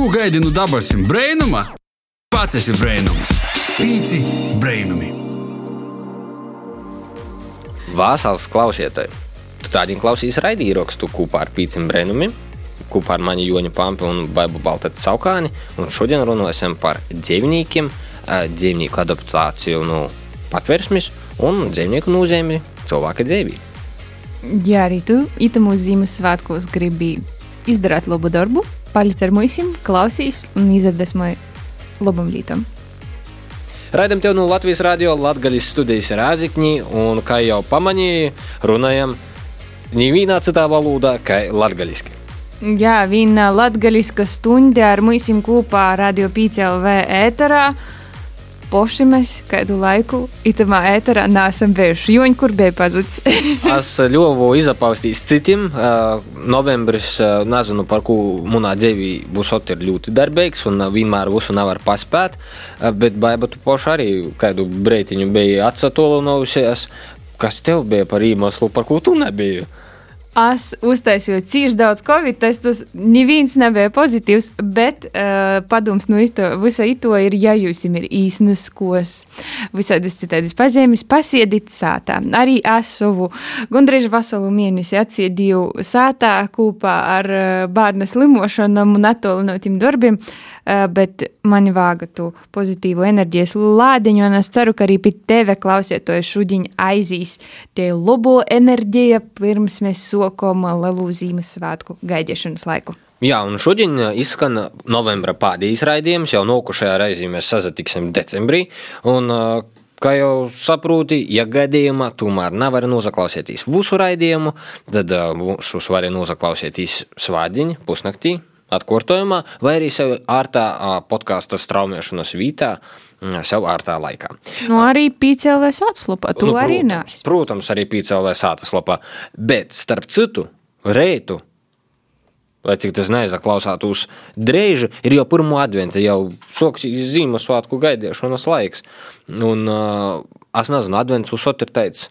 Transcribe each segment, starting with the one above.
Ko gaidi no dabasim brainuma? Pats esi brainums. Pīci brainumi. Vāsals klausietāji! Tu tādiem klausīs raidījumā kopā ar Pīcim Brēnumim, kopā ar mani Joņa Pampi un Baibu Baltēta Saukāni. Un šodien runāsim par dzīvniekiem, dzīvnieku adaptāciju no patvērsmes un dzīvnieku nozīmi cilvēka dzīvī. Ja arī tu itamu Ziemassvētkos gribi izdarīt labu darbu, paliec ar mums, klausīs un izdevesmoja labam lītam. Raidam tev no Latvijas radio Latvijas studijas Rāzikņī, un kā jau pamanīji, runājam nevienā citā valodā, kā latgaļiski. Jā, viena latgaļiska stunda ar mums kopā Radio PCLV ēterā poši mēs kādu laiku itamā ēterā neesam bijuši. Joņi, kur bija pazudis? es ļovu izapaustīs citiem. Uh, novembris, uh, nezinu, par ko manā dzīvī būs ir ļoti darbīgs un vienmēr visu nevar paspēt. Bet baiba tu poši arī kādu breitiņu bija atsatolinojusies. Kas tev bija par īmeslu, par ko tu nebija? Es uztaisīju cīņš daudz covid testus, neviens nebija pozitīvs, bet uh, padoms no ito, visa ito ir, ja jūs ir īsnas kos, visādas citādas pazīmes, pasiedit sātā. Arī es savu gandrīz veselu mēnesi atsiedīju sātā kopā ar uh, bērnu slimošanām un attolinotiem darbiem. Uh, Eh, bet man vāga tu pozitīvu enerģijas lādiņu, un es ceru, ka arī pie tevi klausieties šodien aizīs tie labo enerģija, pirms mēs sokam lielu Ziemassvētku gaidīšanas laiku. Jā, un šodien izskan novembra pādījis raidījums, jau nokušajā reizē mēs sazatiksim decembrī, un Kā jau saproti, ja gadījumā tomēr nevar noklausīties visu raidījumu, tad mūsu uh, var noklausīties svādiņu pusnaktī, atkārtojumā, vai arī sev ārtā podkāstu straumēšanas vītā, sev ārtā laikā. Nu, arī pīcēlē sātaslopā, tu nu, arī nāc. Protams, arī pīcēlē sātaslopā, bet starp citu, reitu, lai cik tas neaizaklausātos drēži, ir jau pirmo adventa, jau soks Ziemassvētku gaidīšanas laiks. Un uh, es nezinu, advents uzsot ir teicis,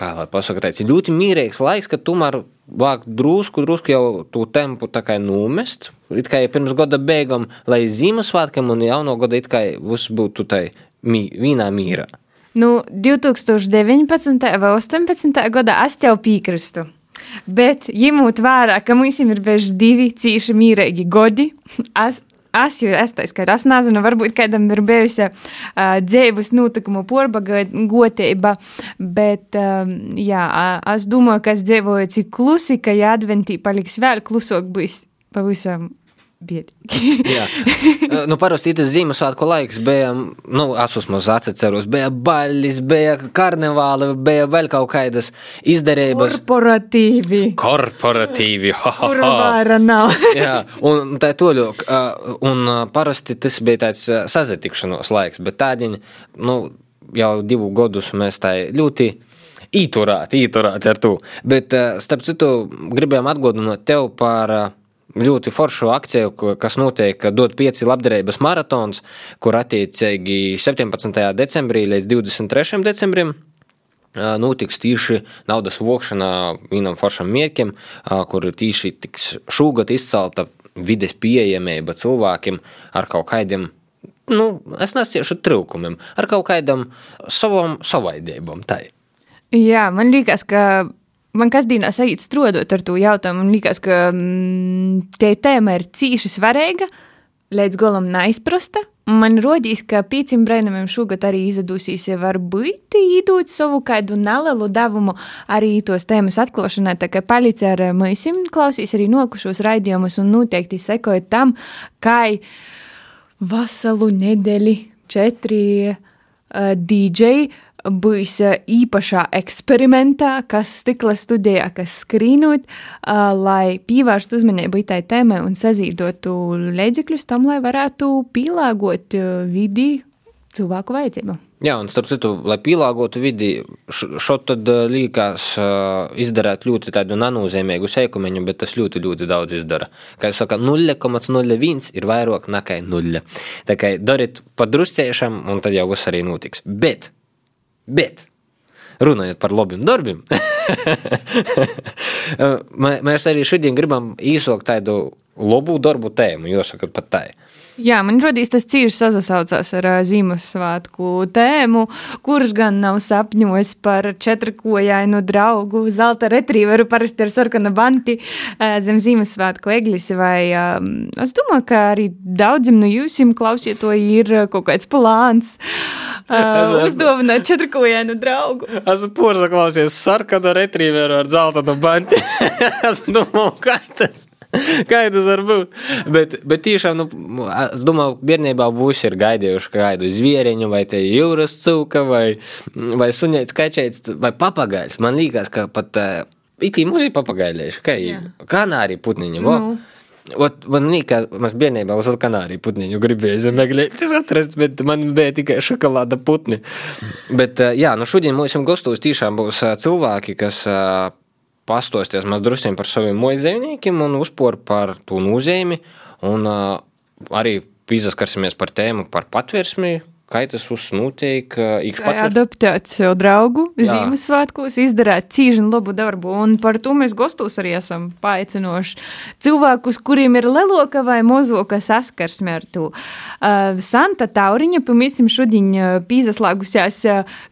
kā lai pasaka, teica, ļoti mīrīgs laiks, ka tomēr vāk drusku, drusku jau to tempu tā kā numest. It kā pirms gada beigām, lai Ziemassvētkiem un jauno gada it kā viss būtu tai mī, vienā mīrā. Nu, 2019. vai 2018. gadā es tev piekrītu. Bet, ņemot vērā, ka mums ir bijuši divi cīši mīrīgi gadi, es Es jau esmu tāds, ka es nezinu, varbūt kādam ir bijusi uh, dzīves notikumu porbagotība, bet um, jā, es domāju, ka es dzīvoju cik klusi, ka ja adventī paliks vēl klusāk, būs pavisam biedīgi. nu, parasti tas Ziemassvētku laiks bija, nu, es uzmaz atceros, bija baļas, bija karnevāli, bija vēl kaut kādas izdarības. Korporatīvi. Korporatīvi, ha, ha, ha. Vāra nav. Jā, un tā toļu, un parasti tas bija tāds sazatikšanos laiks, bet tādiņ, nu, jau divu gadus mēs tā ļoti īturāt, īturāt ar to. Bet, starp citu, gribējām atgādināt tev par ļoti foršu akciju, kas notiek dot pieci labdarības maratons, kur attiecīgi 17. decembrī līdz 23. decembrim notiks tieši naudas vokšana vienam foršam mērķim, kur tieši tiks šogad izcelta vides pieejamība cilvēkiem ar kaut kādiem, nu, es nesiešu trūkumiem, ar kaut kādam savam savaidībam. Jā, man liekas, ka man kasdienā sajūt strādājot ar to jautājumu, man liekas, ka mm, tie tēma ir cīši svarīga, līdz galam neizprasta. Man rodīs, ka pieciem brēnamiem šogad arī izdosies jau varbūt iedot savu kādu nelielu devumu arī tos tēmas atklāšanai, tā kā palic ar mums, klausīs arī nokušos raidījumus un noteikti sekojot tam, kā veselu nedēļu četri uh, DJ būs īpašā eksperimentā, kas stikla studijā, kas skrīnot, lai pievērstu uzmanību tai tēmai un sazīdotu līdzekļus tam, lai varētu pielāgot vidi cilvēku vajadzību. Jā, un starp citu, lai pielāgotu vidi, šo tad liekas izdarīt ļoti tādu nenozīmīgu seikumiņu, bet tas ļoti, ļoti daudz izdara. Kā jūs sakat, 0,01 ir vairāk nekā 0. Tā kā dariet padrusciešam, un tad jau viss arī notiks. Bet Bet runājot par labiem darbiem, mēs arī šodien gribam īsākt tādu labu darbu tēmu, jāsaka pat tā. Jā, man radīs tas cīņš sasaucās ar Ziemassvētku tēmu, kurš gan nav sapņojis par četrkojainu draugu, zelta retrieveru, parasti ar sarkanu banti zem Ziemassvētku eglis. Vai, es domāju, ka arī daudziem no jums klausiet, to ir kaut kāds plāns uzdāvināt četrkojainu draugu. Esmu porza klausies sarkanu retrieveru ar zelta banti. es domāju, kā tas ir. Kā tas var būt? Bet, bet tiešām, nu, es domāju, bērnībā būs ir gaidījuši kādu zvieriņu, vai te jūras cūka, vai, vai suņēts, kačēts, vai papagaiļs. Man liekas, ka pat itī mums ir papagailieši, kā kanāri putniņi. Nu. Ot, man liekas, ka mēs bērnībā uz kanāriju putniņu gribējām meklēt, atrast, bet man bija tikai šokolāda putni. Bet, jā, nu šodien mums gastos tiešām būs cilvēki, kas pastosties maz drusiem par saviem mojdzīvniekiem un uzpor par to nozīmi. Un arī izskarsimies par tēmu par patvērsmi, Kā tas uznotiek? Kā adaptēt sev draugu Ziemassvētkos, izdarīt cīņu labu darbu, un par to mēs gostos arī esam paaicinoši cilvēkus, kuriem ir leloka vai mozoka saskarsme ar to. Uh, Santa Tauriņa, pamīsim šodien pīzaslāgusies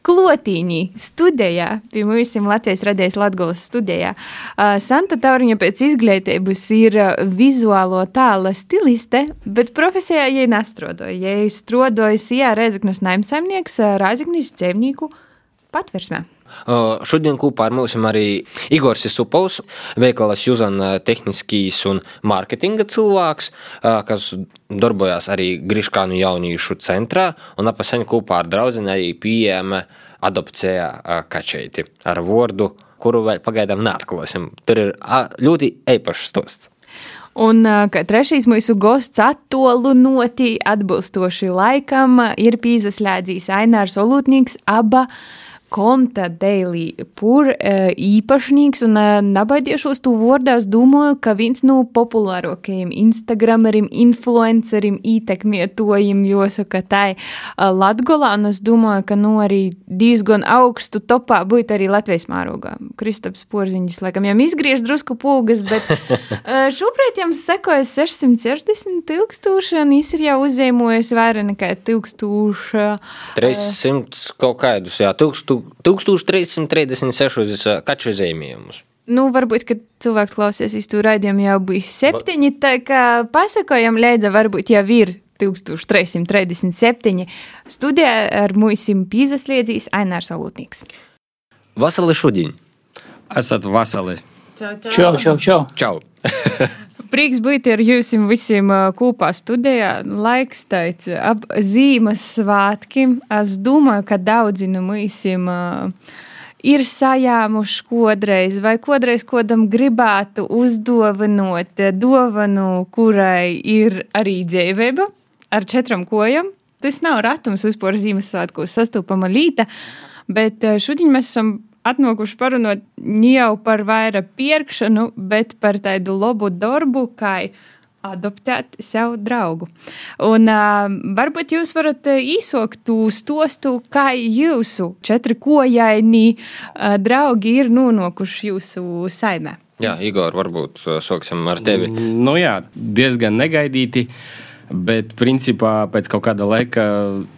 klotīņī studijā, pie mūsim Latvijas radējas Latgolas studijā. Uh, Santa Tauriņa pēc izglītības ir vizuālo tāla stiliste, bet profesijā jai nestrodoja. Jai strodoja Sijā Reizeknas naimsaimnieks Raizeknis dzīvnieku patversmē. Šodien kopā ar mums arī Igors Supovs, veikalas Juzana tehniskīs un mārketinga cilvēks, kas darbojās arī Griškānu jauniešu centrā un apaseņ kopā ar draudzeni arī pieejama adopcijā kačeiti ar vordu, kuru vēl pagaidām neatklāsim. Tur ir ļoti eipašs stosts. Un kā trešais mūsu gosts attolunoti atbilstoši laikam ir pīzas lēdzīs Ainārs Olūtnīgs aba konta Daily Pur e, īpašnieks, un e, nabaidīšos tu vārdās domāju, ka viens no populārākajiem Instagramerim, influencerim, ietekmētojiem, jāsaka, tā e, Latgolā, un es domāju, ka nu arī diezgan augstu topā būtu arī Latvijas mārogā. Kristaps Porziņš, laikam, jau izgriež drusku pūgas, bet šobrīd jums sekoja 660 tūkstoši, un viņš ir jau uzzīmojis vairāk nekā 1000. 300 kaut kādus, jā, 1000. 1336 kaču zīmējumus. Nu, varbūt, kad cilvēks klausies īstu raidījumu, jau bija septiņi, tā kā pasakojam, Leidza, varbūt jau ir 1337. Studijā ar mūsim pīzas liedzīs Ainārs Alutnīgs. Vasali šodien! Esat vasali! Čau, čau, čau! čau. čau. Prieks būt ar jums visiem kopā studijā. Laiks teica ap Ziemassvētkiem. Es domāju, ka daudzi no mums ir sajāmuši kodreiz vai kodreiz kodam gribētu uzdāvinot dāvanu, kurai ir arī dzīvība ar četrām kojām. Tas nav ratums vispār Ziemassvētkos sastopama līta, bet šodien mēs esam atnākuši parunāt ne jau par vairāk pirkšanu, bet par tādu labu darbu, kā adoptēt sev draugu. Un uh, varbūt jūs varat īsākt to stostu, kā jūsu četri kojaini uh, draugi ir nonākuši jūsu saimē. Jā, Igor, varbūt sāksim ar tevi. Nu jā, diezgan negaidīti, bet principā pēc kaut kāda laika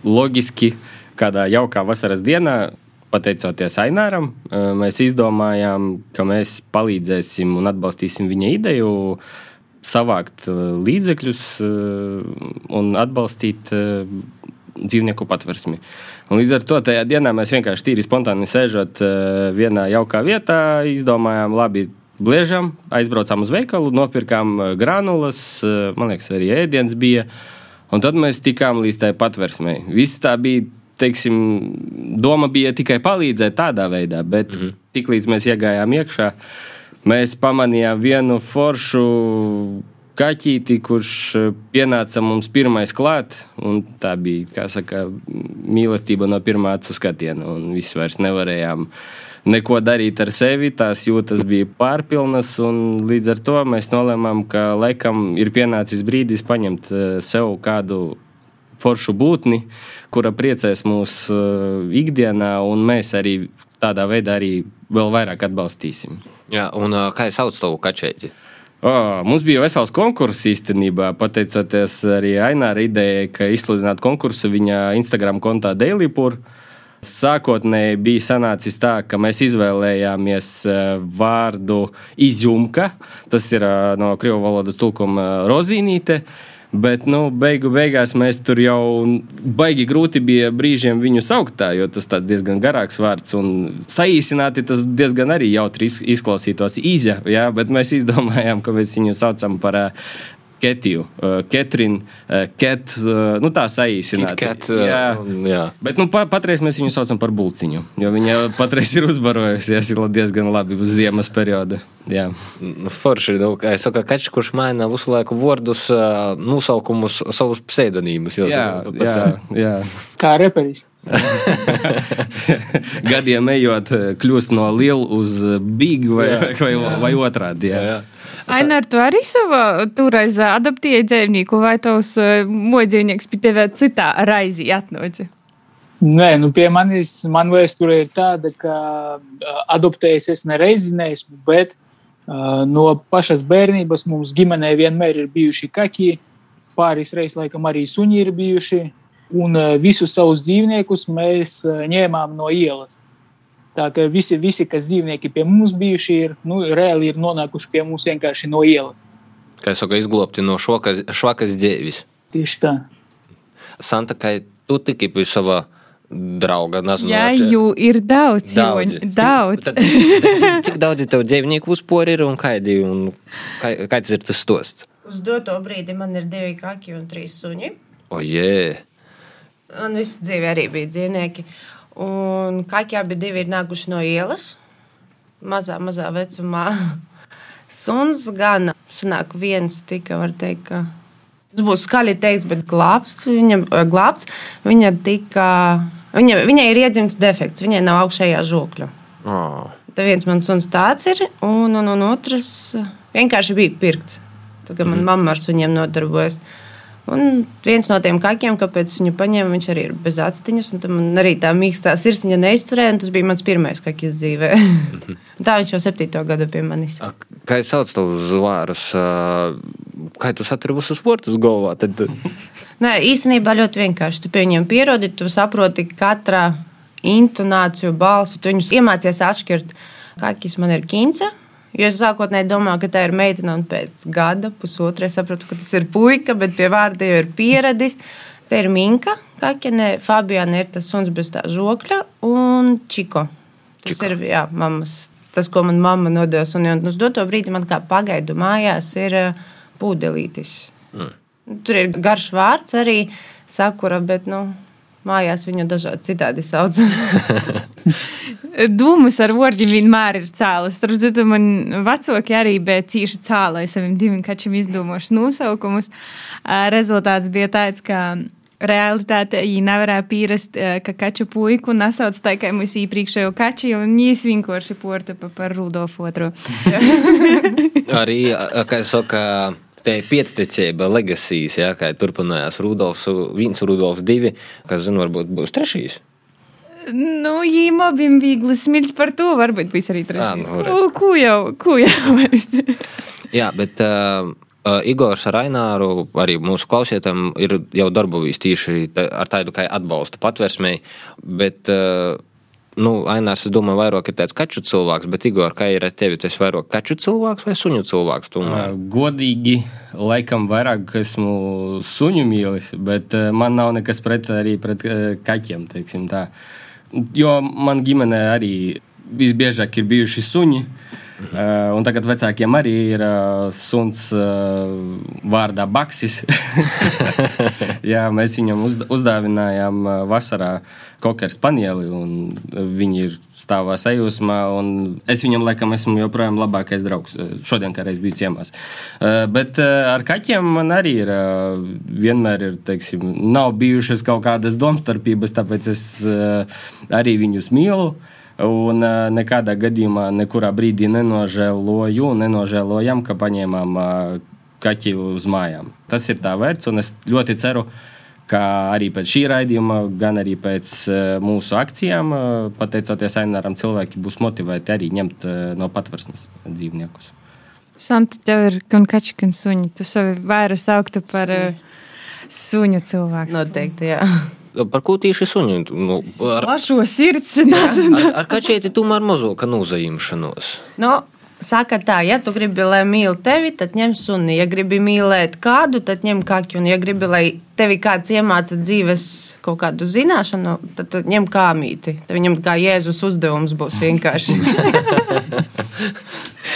loģiski, kādā jaukā vasaras dienā pateicoties Aināram, mēs izdomājām, ka mēs palīdzēsim un atbalstīsim viņa ideju savākt līdzekļus un atbalstīt dzīvnieku patversmi. Un līdz ar to tajā dienā mēs vienkārši tīri spontāni sēžot vienā jaukā vietā, izdomājām, labi, bliežam, aizbraucām uz veikalu, nopirkām granulas, man liekas, arī ēdiens bija. Un tad mēs tikām līdz tai patversmei. Viss tā bija teiksim, doma bija tikai palīdzēt tādā veidā, bet mm -hmm. tiklīdz mēs iegājām iekšā, mēs pamanījām vienu foršu kaķīti, kurš pienāca mums pirmais klāt. Tā bija, kā saka, mīlestība no pirmā acu skatiena, un viss vairs nevarējām neko darīt ar sevi. Tās jūtas bija pārpilnas, un līdz ar to mēs nolēmām, ka laikam ir pienācis brīdis paņemt eh, sev kādu foršu būtni, kura priecēs mūs uh, ikdienā, un mēs arī tādā veidā arī vēl vairāk atbalstīsim. Jā, un uh, kā es saucu tavu kačēti? Oh, mums bija vesels konkurss īstenībā, pateicoties arī Aināra idejai, ka izsludināt konkursu viņa Instagram kontā Dailipur. Sākotnēji bija sanācis tā, ka mēs izvēlējāmies vārdu izjumka. Tas ir no krievu valodas tulkuma rozīnīte. Bet, nu, beigu beigās mēs tur jau baigi grūti bija brīžiem viņu saukt tā, jo tas diezgan garāks vārds un saīsināti tas diezgan arī jautri izklausītos īzja, jā, bet mēs izdomājām, ka mēs viņu saucam par Ketiju, uh, Ketrinu, uh, Ket, uh, nu tā saīsināta. Ket, jā. jā. Bet nu, pa, patreiz mēs viņu saucam par bulciņu, jo viņa patreiz ir uzbarojusies diezgan labi uz ziemas perioda. Jā. Nu, forši, nu, es saku, ka kaķis, kurš maina visu laiku vārdus, nosaukumus, savus pseidonīmus. Jā, jā, jā. Kā reperis. Gadiem ejot, kļūst no liela uz bīgu vai, jā, vai, vai, vai otrādi. Jā. Jā. Ainar, tu arī savā toreiz adaptēji dzīvnieku, vai tavs mojdzīvnieks pie tevi citā raizī atnāca? Nē, nu pie manis man vēsture ir tāda, ka adoptējis es nereizi neesmu, bet uh, no pašas bērnības mums ģimenē vienmēr ir bijuši kaki, pāris reizes laikam arī suņi ir bijuši, un uh, visus savus dzīvniekus mēs uh, ņēmām no ielas. Tā kā visi, visi, kas dzīvnieki pie mums bijuši, ir nu, reāli ir nonākuši pie mums vienkārši no ielas. Kā jau saka, izglābti no šokas, švakas dzīves. Tieši tā. Santa, kā tu tiki pie savā drauga, nezinu, Jā, jū ir daudz, daudz. Joņ, daudz. Cik, tad, tad, cik, cik daudz tev dzīvnieku uzpori ir un kādi, un kā, kāds ir tas stosts? Uz doto brīdi man ir divi kaki un trīs suņi. O, jē. Man visu dzīvi arī bija dzīvnieki. Un kaki abi divi ir nākuši no ielas, mazā, mazā vecumā. Suns gan sanāk viens tika, var teikt, ka tas būs skaļi teikt, bet glābts, viņa, glābts, viņa tika, viņa, viņai ir iedzimts defekts, viņai nav augšējā žokļa. Oh. Tad viens mans suns tāds ir, un, un, un otrs vienkārši bija pirkts. Tad, kad man mamma ar suņiem nodarbojas. Un viens no tiem kakiem, kāpēc viņu paņēma, viņš arī ir bez atstiņas. Man arī tā mīkstā sirsniņa neizturēja, un tas bija mans pirmais kakis dzīvē. tā viņš jau septīto gadu pie manis. Kā es saucu tavus zvārus? Kā tu saturi visus sportus galvā? Tad... Nē, īstenībā ļoti vienkārši. Tu pie viņiem pierodi, tu saproti katra intonāciju, balsi, tu viņus iemācies atšķirt. Kakis man ir kinca. Jo es sākotnēji domāju, ka tā ir meitene, un pēc gada, pusotra, es sapratu, ka tas ir puika, bet pie vārda jau ir pieradis. Te ir Minka, Kakene, Fabiana ir tas suns bez tā žokļa, un Čiko. Tas Čiko. ir jā, mammas, tas, ko man mamma nodevusi. Un, un uz doto brīdi man kā pagaidu mājās ir pūdelītis. Mm. Tur ir garš vārds arī sakura, bet nu, mājās viņu dažādi citādi sauc. Dūmus ar vārdiem vienmēr ir cēlus. Starp citu, man vecāki arī bija cīši cēlai saviem diviem kačiem izdomājuši nosaukumus. Rezultāts bija tāds, ka realitāte viņi nevarēja pierast, ka kaču puiku nesauc tā kā mūsu iepriekšējo kači, un viņš vienkārši porta par Rudolfu otru. arī, kā es saku, Tā ir piecticība, legasijas, ja, kā turpinājās Rudolfs, viens Rudolfs divi, kas, zinu, varbūt būs trešīs. Nu, jīm abiem viegli smiļš par to, varbūt bija arī trešais. nu, redz. Ko, jau, ko jau vairs. Jā, bet uh, Igors ar Aināru, arī mūsu klausietam, ir jau darbojis tieši ar tādu kā atbalstu patversmei, bet, uh, nu, Ainārs, es domāju, vairāk ir tāds kaču cilvēks, bet Igor, kā ir ar tevi, tu esi vairāk kaču cilvēks vai suņu cilvēks? Tomēr? Godīgi, laikam, vairāk esmu suņu mīlis, bet man nav nekas pret arī pret kaķiem, teiksim tā. Jo man ģimenē arī visbiežāk ir bijuši suņi. Uh, un tagad vecākiem arī ir uh, suns uh, vārdā Baksis. Jā, mēs viņam uzd uzdāvinājām uh, vasarā kokeru spanieli, un viņi ir stāvā sajūsmā. Es viņam, laikam, esmu joprojām labākais draugs. uh, Šodien, kā reiz biju ciemās. Uh, bet uh, ar kaķiem man arī ir uh, vienmēr ir, teiksim, nav bijušas kaut kādas domstarpības, tāpēc es uh, arī viņus mīlu. Un nekādā gadījumā, nekurā brīdī nenožēloju, nenožēlojam, ka paņēmām kaķi uz mājām. Tas ir tā vērts, un es ļoti ceru, kā arī pēc šī raidījuma, gan arī pēc mūsu akcijām, pateicoties Aināram, cilvēki būs motivēti arī ņemt no patversmes dzīvniekus. Santa, tev ir gan kači, gan suņi. Tu sevi vairāk sauktu par suņu cilvēku. Noteikti, jā. Par ko tieši suņi? Nu, ar, Plašo sirds. ar, ar kačēti tomēr mazoka nozaimšanos. Nu, Saka tā, ja tu gribi, lai mīl tevi, tad ņem suni. Ja gribi mīlēt kādu, tad ņem kaķu. Un, ja gribi, lai tevi kāds iemāca dzīves kaut kādu zināšanu, tad, tad ņem kāmīti. Tad viņam kā Jēzus uzdevums būs vienkārši.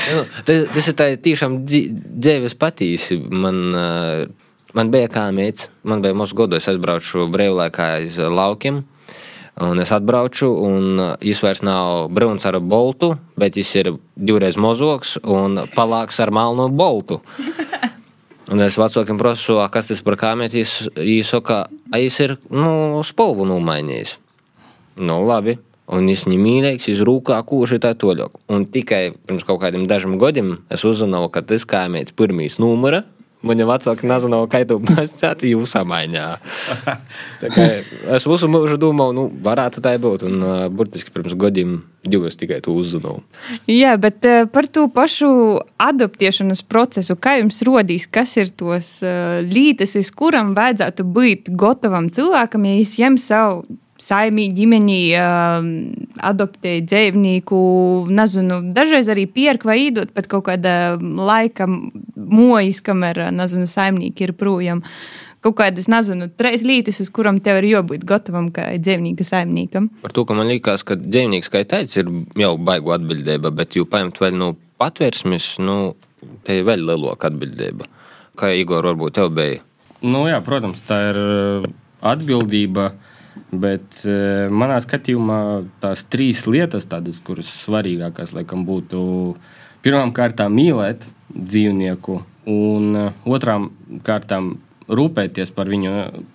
Nu, tas, tas ir tā, tiešām dzīves patīsi. Man, uh, man bija mīts, man bija mūsu godu, es aizbraucu brīvlaikā aiz laukiem. Un es atbraucu, un viņš vairs nav brūns ar boltu, bet viņš ir divreiz mozoks un palāks ar melnu boltu. Un es vecākiem prasu, kas tas par kāmēti, viņš saka, viņš ir nu, spolvu nomainījis. Nu, labi. Un viņš ir mīlīgs, viņš rūkā kūši tā toļok. Un tikai pirms kaut kādiem dažiem gadiem es uzzināju, ka tas kāmēts pirmīs numura Viņa vecāki nezināja, kā to pasakāt, jūs samaiņā. es visu mūžu domāju, nu, varētu tā būt. Un uh, burtiski pirms gadiem divas tikai to uzzināju. Jā, bet uh, par to pašu adaptēšanas procesu, kā jums rodīs, kas ir tos uh, lītas, uz kuram vajadzētu būt gatavam cilvēkam, ja viņš ņem savu saimī, ģimenī, uh, adoptē dzīvnieku, nezinu, dažreiz arī pērk vai īdot pat kaut kāda laika mojas, kamēr, nezinu, saimnieki ir projām. Kaut kādas, nezinu, trīs lietas, uz kurām tev ir jābūt gatavam kā dzīvnieka saimniekam. Par to, ka man liekas, ka dzīvnieks, kā teicis, ir jau baigu atbildība, bet jau paņemt vēl no patvērsmes, nu, te ir vēl lielāka atbildība. Kā Igor, varbūt tev bija? Nu, jā, protams, tā ir atbildība. Uh, Bet manā skatījumā tās trīs lietas, tādas, kuras svarīgākās, laikam, būtu pirmām kārtām mīlēt dzīvnieku, un e, otrām kārtām rūpēties par viņu.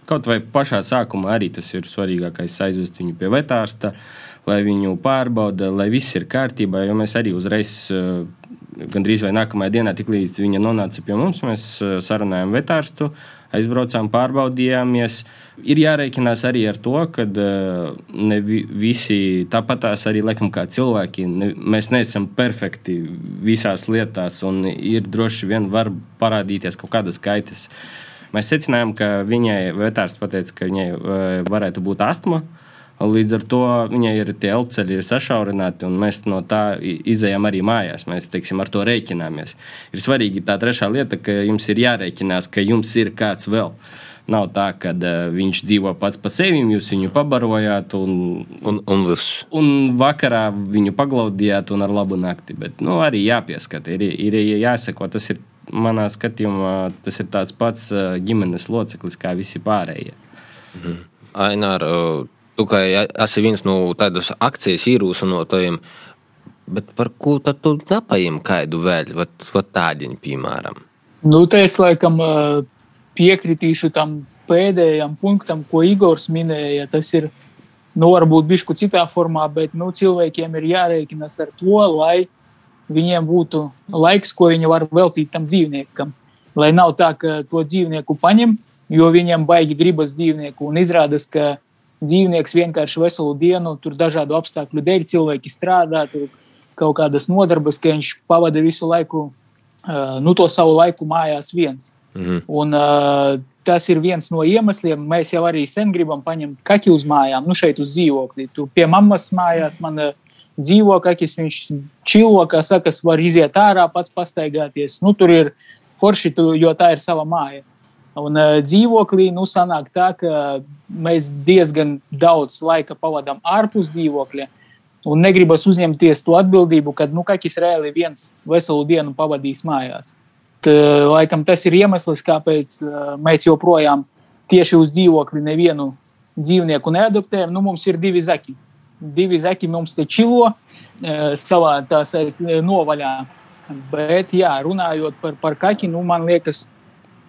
Kaut vai pašā sākumā arī tas ir svarīgākais - aizvest viņu pie vetārsta, lai viņu pārbauda, lai viss ir kārtībā. Jo mēs arī uzreiz, e, gandrīz vai nākamajā dienā, tiklīdz viņa nonāca pie mums, mēs sarunājām vetārstu, aizbraucām, pārbaudījāmies. Uh, ir jārēķinās arī ar to, ka eh, ne visi tāpatās arī laikam, kā cilvēki. Ne, mēs neesam perfekti visās lietās, un ir droši vien var parādīties kaut kādas kaitas. Mēs secinājām, ka viņai vetārs pateica, ka viņai eh, varētu būt astma. Līdz ar to viņai ir tie elpoceļi sašaurināti, un mēs no tā izējām arī mājās. Mēs teiksim, ar to rēķināmies. Ir svarīgi tā trešā lieta, ka jums ir jārēķinās, ka jums ir kāds vēl. Uh, Nav tā, ka uh, viņš dzīvo pats par sevi, jūs viņu pabarojāt un, un, un, un vakarā viņu paglaudījāt un ar labu nakti. Bet nu, arī jāpieskata, ir, ir jāsako. Tas ir manā skatījumā, tas ir tāds pats uh, ģimenes loceklis kā visi pārējie. Mhm. Ainār, tu kā esi viens no tādas akcijas īrūsanotājiem, bet par ko tad tu nepaņem kādu vēl, vat tādiņu, piemēram? Nu, tā es laikam. Uh piekritīšu tam pēdējam punktam, ko Igors minēja. Tas ir nu, varbūt bišku citā formā, bet nu, cilvēkiem ir jārēķinas ar to, lai viņiem būtu laiks, ko viņi var veltīt tam dzīvniekam. Lai nav tā, ka to dzīvnieku paņem, jo viņiem baigi gribas dzīvnieku un izrādās, ka dzīvnieks vienkārši veselu dienu, tur dažādu apstākļu dēļ cilvēki strādā, tur kaut kādas nodarbes, ka viņš pavada visu laiku, nu, to savu laiku mājās viens. Mhm. Un, uh, tas ir viens no iemesliem. Mēs jau arī sen gribam paņemt kaķu uz mājām, nu šeit uz dzīvokli. Tur pie mammas mājās man uh, dzīvo kaķis, viņš čilo, kā saka, var iziet ārā, pats pastaigāties. Nu, tur ir forši, jo tā ir sava māja. Un uh, dzīvoklī nu, sanāk tā, ka mēs diezgan daudz laika pavadām ārpus dzīvokļa. Un negribas uzņemties to atbildību, ka nu, kaķis reāli viens veselu dienu pavadīs mājās. Eh, laikam tas ir iemesls, kāpēc eh, mēs joprojām tieši uz dzīvokli nevienu dzīvnieku neadoptējam. Nu, mums ir divi zaki. Divi zaki mums te čilo eh, savā tās novaļā. Bet, jā, runājot par, par kaķi, nu, man liekas,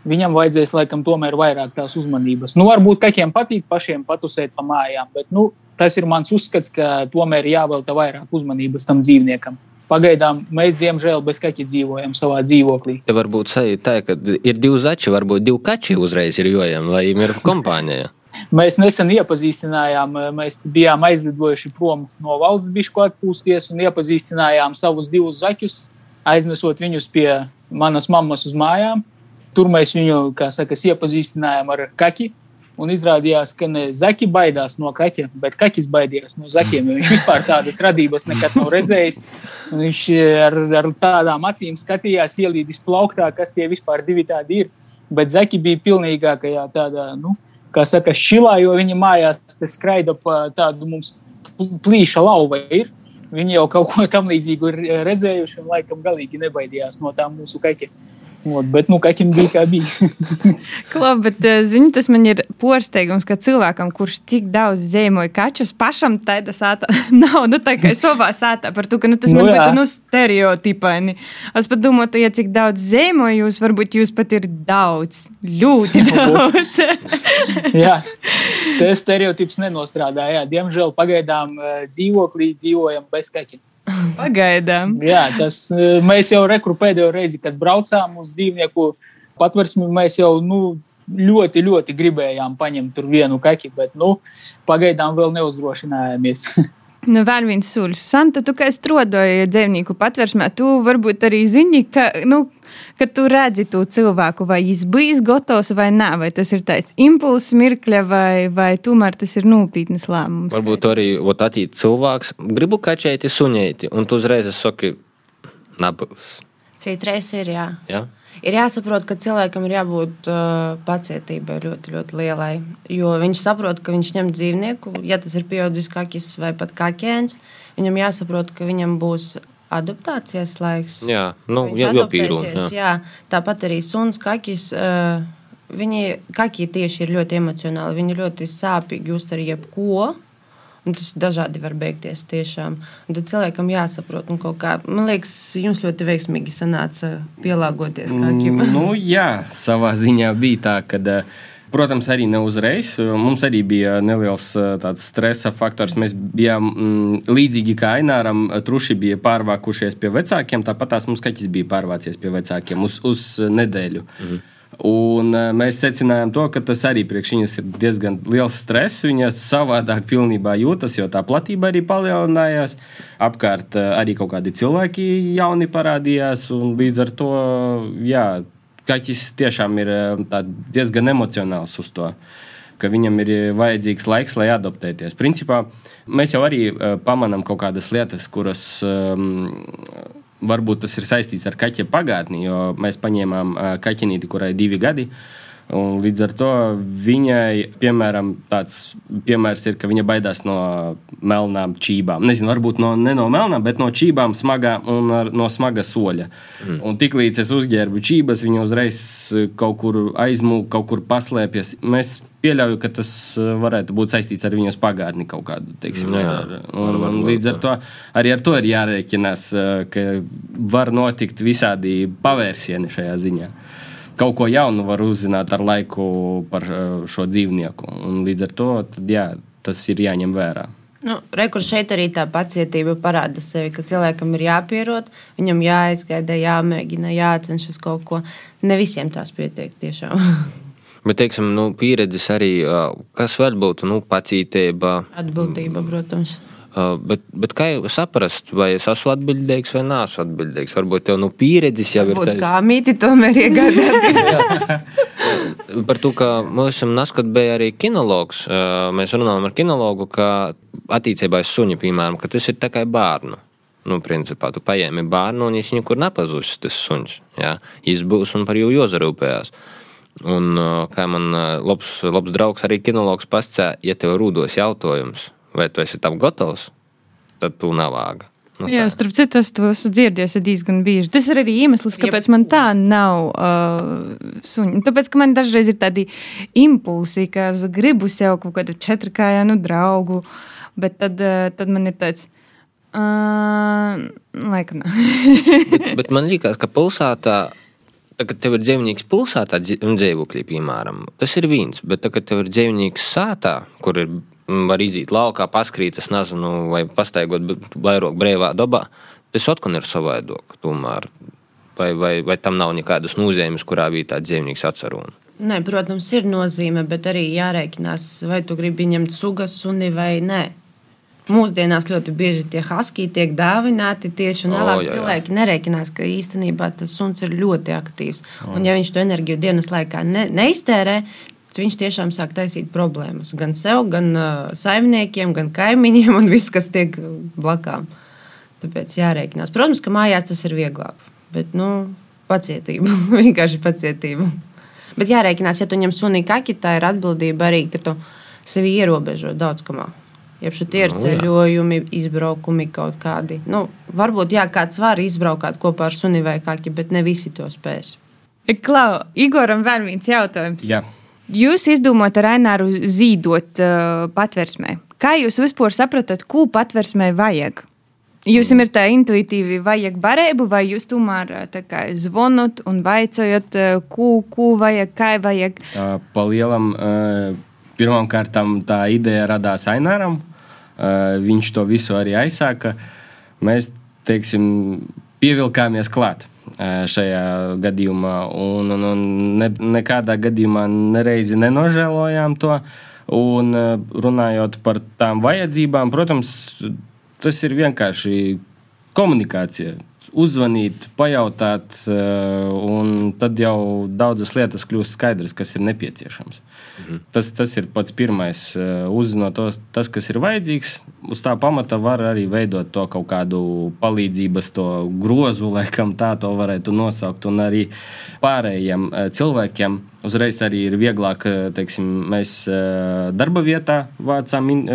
viņam vajadzēs laikam tomēr vairāk tās uzmanības. Nu, varbūt kaķiem patīk pašiem patusēt pa mājām, bet nu, tas ir mans uzskats, ka tomēr jāvelta vairāk uzmanības tam dzīvniekam. Pagaidām mēs, diemžēl, bez kaķa dzīvojam savā dzīvoklī. Te varbūt sajūta tā, ka ir divi zači, varbūt divi kači uzreiz ir jojami, lai viņiem ir kompānija. Mēs nesen iepazīstinājām, mēs bijām aizlidojuši prom no valsts bišku atpūsties un iepazīstinājām savus divus zaķus, aiznesot viņus pie manas mammas uz mājām. Tur mēs viņu, kā saka, iepazīstinājām ar kaķi. Un izrādījās, ka ne zaķi baidās no kaķa, bet kaķis baidījās no zaķiem. Viņš vispār tādas radības nekad nav redzējis. Viņš ar, ar tādām acīm skatījās, ielīdis plauktā, kas tie vispār divi tādi ir. Bet zaķi bija pilnīgākajā tādā, nu, kā saka, šilā, jo viņi mājās skraida pa tādu mums plīša lauva. Ir. Viņi jau kaut ko tam līdzīgu ir redzējuši un laikam galīgi nebaidījās no tā mūsu kaķa. Ot, bet, nu, kaķim bija kā bija. Klab, bet, eh, zini, tas man ir porsteigums, ka cilvēkam, kurš tik daudz zīmoja kaķus, pašam tāda sāta nav, nu, tā kā savā sātā par to, ka, nu, tas Nu, man bet, nu, stereotipaini. Es pat domāju, ja cik daudz zīmoja jūs, varbūt jūs pat ir daudz, ļoti daudz. jā, tas stereotips nenostrādā. Jā. Diemžēl pagaidām eh, dzīvoklī dzīvojam bez kaķa. Pagaidām. Jā, tas eh, mēs jau rekru pēdējo reizi, kad braucām uz dzīvnieku patversmi, mēs jau nu, ļoti, ļoti gribējām paņemt tur vienu kaķi, bet nu, pagaidām vēl neuzdrošinājāmies. Nu, vēl viens solis. Santa, tu kā strādāji dzīvnieku patversmē, tu varbūt arī zini, ka, nu, ka tu redzi to cilvēku, vai viņš bijis gatavs vai nē, vai tas ir tāds impulss, mirkļa, vai, vai tomēr tas ir nopietnas lēmums. Varbūt arī atīt cilvēks, gribu kačēti, suņēti, un tu uzreiz saki, nabals. Citreiz ir jā. Ja? Ir jāsaprot, ka cilvēkam ir jābūt uh, pacietībai ļoti, ļoti lielai. Jo viņš saprot, ka viņš ņem dzīvnieku, ja tas ir pieaugušs kakis vai pat kakēns, viņam jāsaprot, ka viņam būs adaptācijas laiks. Jā, nu, jā, adaptēsies, Jā. Tāpat arī suns, kakis. Uh, viņi, kaki tieši ir ļoti emocionāli. Viņi ļoti sāpīgi uztver jebko. Un tas dažādi var beigties tiešām. Un tad cilvēkam jāsaprot, un kaut kā, man liekas, jums ļoti veiksmīgi sanāca pielāgoties kakim. Mm, nu, jā, savā ziņā bija tā, ka. Protams, arī ne uzreiz. Mums arī bija neliels eh, tāds stresa faktors. Mēs bijām mm, līdzīgi kā Aināram. Truši bija pārvākušies pie vecākiem, tāpat tās mums kaķis bija pārvācies pie vecākiem uz, uz nedēļu. Mhm. Un eh, mēs secinājām, to, ka tas arī priekš viņas ir diezgan liels stress. Viņas savādāk pilnībā jūtas, jo tā platība arī palielinājās. Apkārt eh, arī kaut kādi cilvēki jauni parādījās. Līdz ar to, jā, kaķis tiešām ir eh, diezgan emocionāls uz to. Viņam ir vajadzīgs laiks, lai adaptēties. Principā mēs jau arī pamanām kaut kādas lietas, kuras um, varbūt tas ir saistīts ar kaķa pagātni, jo mēs paņēmām kaķinīti, kurai ir divi gadi. Un līdz ar to viņai, piemēram, tāds piemērs ir, ka viņa baidās no melnām čībām. Nezinu, varbūt no, ne no melnām, bet no čībām smagā un ar, no smaga soļa. Mm. Un tiklīdz es uzģērbu čības, viņa uzreiz kaut kur aizmūg, kaut kur paslēpjas. Mēs pieļauju, ka tas varētu būt saistīts ar viņas pagātni kaut kādu. Teiksim, Jā, ar, un, un līdz ar to arī ar to ir jārēķinās, ka var notikt visādi pavērsieni šajā ziņā kaut ko jaunu var uzzināt ar laiku par uh, šo dzīvnieku. Un līdz ar to tad, jā, tas ir jāņem vērā. Nu, Rekurors šeit arī tā pacietība parāda sevi, ka cilvēkam ir jāpierod, viņam jāizgaida, jāmēģina, jācenšas kaut ko. Ne visiem tās pietiek tiešām. Bet, teiksim, nu, pieredzes arī, kas vēl būtu, nu, pacītība. Atbildība, protams. Bet, bet kā jau saprast, vai es esmu atbildīgs vai nē, esmu atbildīgs? Varbūt tev nu, pieredzes jau ir Būt tāds. kā mīti, tomēr iegādāties. Par to, ka mums naskat bija arī kinologs. Mēs runājam ar kinologu, ka attiecībā uz suņu, piemēram, ka tas ir tā kā bērnu. Nu, principā, tu paņēmi bērnu un viņš nekur nepazūs, tas suns. Jā, viņš būs un par jū jozarūpējās. Un, kā man labs, labs draugs, arī kinologs pasakā, ja tev rūdos jautājums, vai tu esi tam gatavs, tad tu nav vāga. Nu, Jā, tā. starp citu, es to esmu dzirdējis diezgan bieži. Tas ir arī iemesls, kāpēc man tā nav uh, suņa. Tāpēc, ka man dažreiz ir tādi impulsi, ka es gribu sev kaut kādu četrkājainu draugu, bet tad, uh, tad man ir tāds. Uh, laikam, bet, bet man liekas, ka pilsētā, tā, kad tev ir dzīvnieks pilsētā, un dzīvoklī, piemēram, tas ir viens. Bet, tā, kad tev ir dzīvnieks sātā, kur ir, mm, var iziet laukā, paskrīt, es nezinu, vai pastaigot vairāk brīvā dabā, tas atkal ir savādāk. Tomēr. Vai, vai, vai tam nav nekādas nozīmes, kurā vietā dzīvnieks atcerās? Nē, protams, ir nozīme, bet arī jārēķinās, vai tu gribi ņemt sugas suni vai nē. Mūsdienās ļoti bieži tie haski tiek dāvināti tieši un vēlāk jā, jā. cilvēki nereikinās, ka īstenībā tas suns ir ļoti aktīvs. Un ja viņš to enerģiju dienas laikā ne, neiztērē, viņš tiešām sāk taisīt problēmas gan sev, gan uh, saimniekiem, gan kaimiņiem un viss, kas tiek blakām. Tāpēc jārēķinās. Protams, ka mājās tas ir vieglāk, bet nu, pacietība, vienkārši pacietība. Bet jārēķinās, ja tu ņem suni kaki, tā ir atbildība arī, ka tu sevi ierobežo daudz kamā. Ja tie ir Nu, jā. ceļojumi, izbraukumi kaut kādi. Nu, varbūt jā, kāds var izbraukt kopā ar suni vai kaki, bet ne visi to spēs. Klau, Igoram vēl viens jautājums. Jā. Jūs izdomājat ar Aināru zīdot uh, patversmē. Kā jūs vispār saprotat, ko patversmē vajag? Jūs ir tā intuitīvi vajag barību, vai jūs tomēr kā zvonat un vaicājat, ko, ko vajag, kā vajag? Tā pa lielam, pirmkārt, tā ideja radās Aināram. Uh, viņš to visu arī aizsāka. Mēs, teiksim, pievilkāmies klāt uh, šajā gadījumā, un, un, un ne, nekādā gadījumā nereizi nenožēlojām to. Un uh, runājot par tām vajadzībām, protams, tas ir vienkārši komunikācija. Uzzvanīt, pajautāt, eh, un tad jau daudzas lietas kļūst skaidras, kas ir nepieciešams. Mhm. Tas, tas ir pats pirmais. eh, Uzzinot tos, tas, kas ir vajadzīgs, uz tā pamata var arī veidot to kaut kādu palīdzības to grozu, laikam tā to varētu nosaukt. Un arī pārējiem eh, cilvēkiem uzreiz arī ir vieglāk, eh, teiksim, mēs eh, darba vietā vācām in-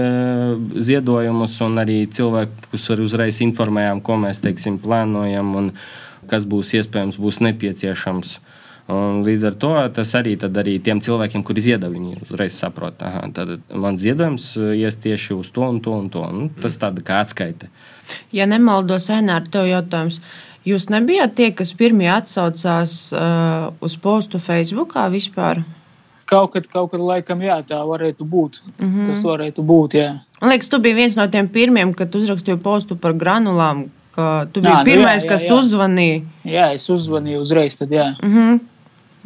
ziedojumus, un arī cilvēkus arī uzreiz informējām, ko mēs teiksim, plānojam un kas būs iespējams, būs nepieciešams. Un līdz ar to tas arī, tad arī tiem cilvēkiem, kuri ziedo, viņi uzreiz saprot, ka mans ziedojums eh, ies tieši uz to un to un to. Nu, tas tāda kā atskaite. Ja nemaldos, Ainēr, tev jautājums. Jūs nebijāt tie, kas pirmie atsaucās uh, uz postu Facebookā vispār? Kaut kad, kaut kad laikam, jā, tā varētu būt. Mm. -hmm. Tas varētu būt, jā. Man liekas, tu biji viens no tiem pirmiem, kad uzrakstīji postu par granulām. ka Tu biji Nā, nu pirmais, jā, jā, kas jā. uzzvanīja. Jā, es uzzvanīju uzreiz, tad jā. Mhm.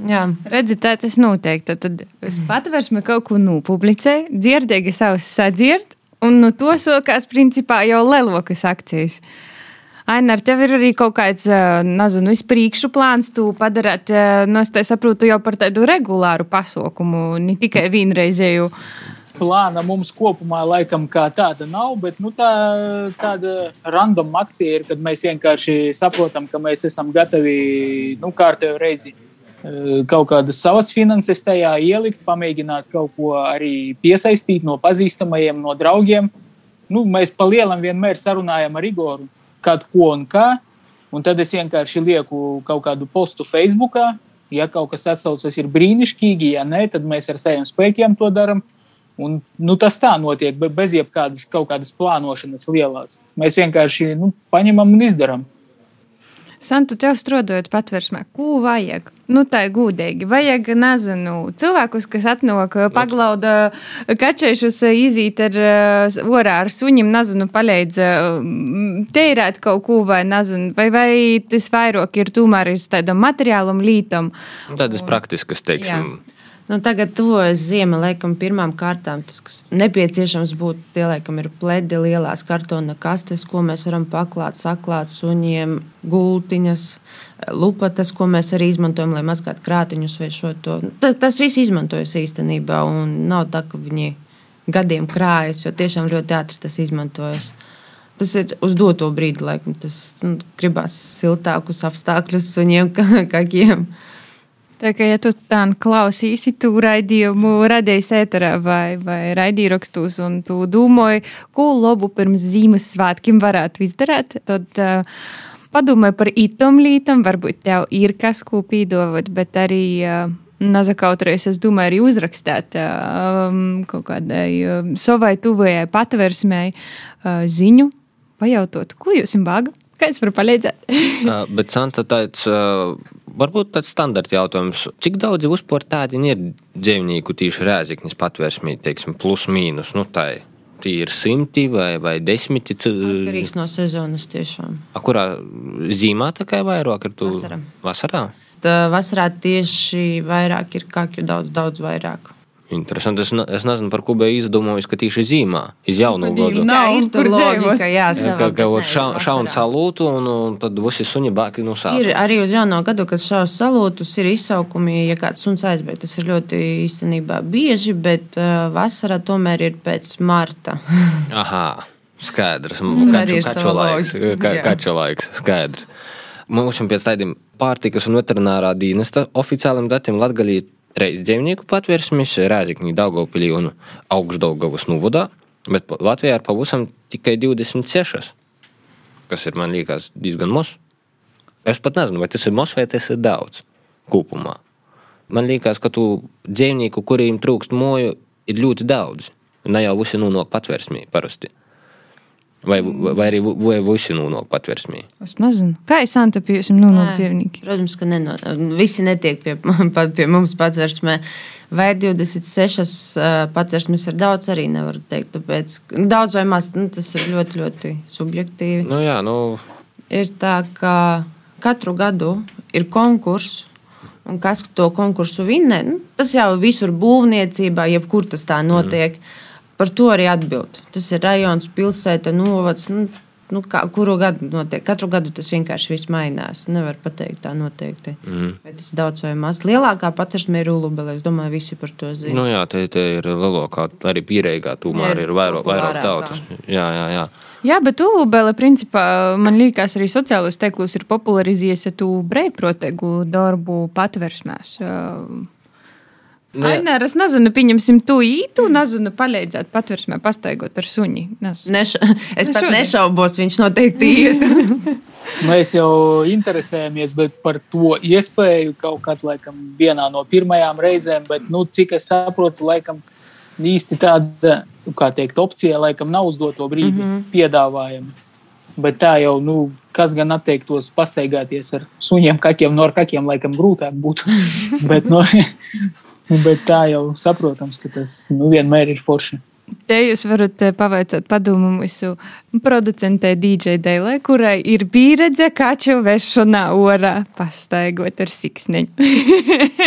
Jā. Redziet, tā tas notiek. Tad, tad es patversmē kaut ko nopublicēju, dzirdēju, savus sadzird, un no to sākās principā jau lielākas akcijas. Aina, ar tevi ir arī kaut kāds, nezinu, izpriekšu plāns, tu padarāt, no es te saprotu, jau par tādu regulāru pasaukumu, ne tikai vienreizēju. Plāna mums kopumā laikam kā tāda nav, bet nu, tā, tāda random akcija ir, kad mēs vienkārši saprotam, ka mēs esam gatavi nu, kārtējo reizi kaut kādas savas finanses tajā ielikt, pamēģināt kaut ko arī piesaistīt no pazīstamajiem, no draugiem. Nu, mēs pa lielam vienmēr sarunājam ar Igoru, kad ko un kā. Un tad es vienkārši lieku kaut kādu postu Facebook. Ja kaut kas atsaucas, ir brīnišķīgi, ja nē, tad mēs ar saviem spēkiem to darām. Un, nu, tas tā notiek, be- bez jebkādas kaut kādas plānošanas lielās. Mēs vienkārši nu, paņemam un izdarām. Santu, tev strādājot patversmē, ko vajag? Nu, tā ir gudīgi. Vajag, nezinu, cilvēkus, kas atnāk, paglauda kačēšus, izīt ar ā, orā ar suņiem, nezinu, palīdz m, tērēt kaut ko vai, nezinu, vai, vai tas vairāk ir tomēr iz tādam materiālam lītam. Nu, Tādas praktiskas, teiksim, Nu, tagad tuvojas ziema, laikam, pirmām kārtām. Tas, kas nepieciešams būtu, tie laikam ir pledi, lielās kartona kastes, ko mēs varam paklāt, saklāt suņiem, gultiņas, lupatas, ko mēs arī izmantojam, lai mazgātu krātiņus vai šo to. Tas, tas viss izmantojas īstenībā, un nav tā, ka viņi gadiem krājas, jo tiešām ļoti ātri tas izmantojas. Tas ir uz doto brīdi, laikam, tas nu, gribās siltākus apstākļus suņiem, kā kakiem. Tā kā, ja tu tā klausīsi, tu raidījumu radījis ēterā vai, vai raidīrakstus, un tu domāji, ko labu pirms Ziemassvētkiem varētu izdarīt, tad uh, padomāj par itam lītam, varbūt tev ir kas, ko pīdovot, bet arī. Uh, Nazakautrēs, es domāju, arī uzrakstīt um, kaut kādai um, savai tuvajai patversmei uh, ziņu, pajautot, ko jums bāga, kā es varu palīdzēt. Uh, bet Santa tāds, uh, varbūt tāds standarta jautājums. Cik daudz vispār tādi ir dzīvnieku tīši rēziknis patvērsmī, teiksim, plus mīnus, nu tā ir Tie ir simti vai, vai desmiti. Atkarīgs no sezonas tiešām. A, kurā zīmā tā kā vairāk ir? Tu... Vasarā. Vasarā? Tā vasarā tieši vairāk ir kakju, daudz, daudz vairāk. Interesanti. Es, ne, es nezinu, par ko biju izdomājis, ka tieši zīmā iz jaunu gadu. Nav, logika, jā, savā, Ka, ka bet ot nē, šau- šaun vasarā. salūtu, un, un tad visi suņi bāki no sāta. Ir arī uz jauno gadu, kad šaus salūtus, ir izsaukumi, ja kāds suns aizbēg. Tas ir ļoti īstenībā bieži, bet uh, vasarā tomēr ir pēc marta. Aha, skaidrs. arī Kaču, kaču laiks, ka, kaču laiks, skaidrs. Mums pēc tādiem pārtikas un veterinārā dienesta oficiāliem datiem Latgalī reiz dzīvnieku patvērsmis Rēzikņī Daugavpilī un Augšdaugavas nuvodā, bet Latvijā ir pavisam tikai 26, kas ir, man liekas, diezgan mos. Es pat nezinu, vai tas ir mos vai tas ir daudz kopumā. Man liekas, ka tu dzīvnieku, kuriem trūkst moju, ir ļoti daudz. Ne jau visi nonāk patvērsmī parasti. Vai, vai, vai arī visi nonāk patvērsmī. Es nezinu, kā es Santa piesim nonākt dzīvnieki. Protams, ka neno, visi netiek pie, pie mums patversmē. Vai 26 uh, patversmes ir daudz, arī nevaru teikt. Tāpēc daudz vai maz, nu, tas ir ļoti, ļoti subjektīvi. Nu, jā, nu, Ir tā, ka katru gadu ir konkurss. Un kas to konkursu vinnē, nu, tas jau visur būvniecībā, jebkur tas tā notiek. Mm. Par to arī atbild. Tas ir rajons, pilsēta, novads. Nu, nu, kā, kuru gadu notiek? Katru gadu tas vienkārši viss mainās. Nevar pateikt tā noteikti. Mm. Vai tas ir daudz vai maz. Lielākā patversme ir Ulubela. Es domāju, visi par to zina. nu jā, te, te ir lielākā, arī pierīgā tomēr Ir ir vairāk, vairāk tautas. Jā, jā, jā. Jā, bet Ulubela, principā, man liekas, arī sociālos teiklus ir popularizējies ja tu brīvprātīgu darbu patversmēs. Ne. Nē, es nezinu, pieņemsim to ītu, nezinu, palīdzēt patversmē, pastaigot ar suņi. Nezinu. Neša, es Nu, pat šodien. nešaubos, viņš noteikti iet. Mēs jau interesējamies par to iespēju kaut kad laikam, vienā no pirmajām reizēm, bet, nu, cik es saprotu, laikam, īsti tāda nu, kā teikt, opcija laikam nav uz doto brīdi mm -hmm. piedāvājama. Bet tā jau, nu, kas gan atteiktos pastaigāties ar suņiem, kaķiem, no ar kaķiem, laikam grūtāk būtu. bet, no, bet tā jau saprotams, ka tas nu, vienmēr ir forši. Te jūs varat eh, pavaicāt padomu mūsu producentei DJ Dēlē, kurai ir pieredze kaču vešanā orā, pastaigot ar siksniņu.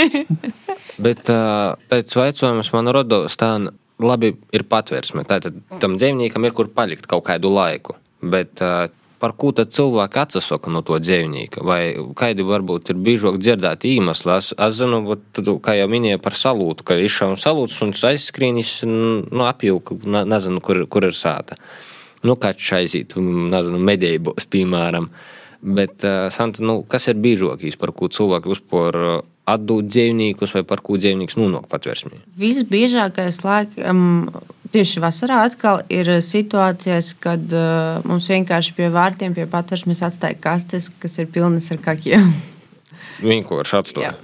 Bet uh, pēc vaicojums man rodas tā, labi, ir patvērsme. Tātad tam dzīvniekam ir kur palikt kaut kādu laiku. Bet uh, par ko tad cilvēki atsasaka no to dzīvnieka? Vai kādi varbūt ir biežāk dzirdēti iemesli? Es, es zinu, vat kā jau minēju par salūtu, ka izšāva salūts un aizskrīnis, nu, apjūka, ne- nezinu, kur, kur ir sāta. Nu, kāds aiziet, nezinu, medībos, piemēram. Bet, uh, Santa, nu, kas ir biežākais, par ko cilvēki uzpor uh, atdot dzīvniekus vai par ko dzīvnieks nonāk patvērsmī? Visbiežākais laikam tieši vasarā atkal ir situācijas, kad uh, mums vienkārši pie vārtiem, pie patversmes atstāja kastes, kas ir pilnas ar kakiem. Vienkārši atstāj. Jā.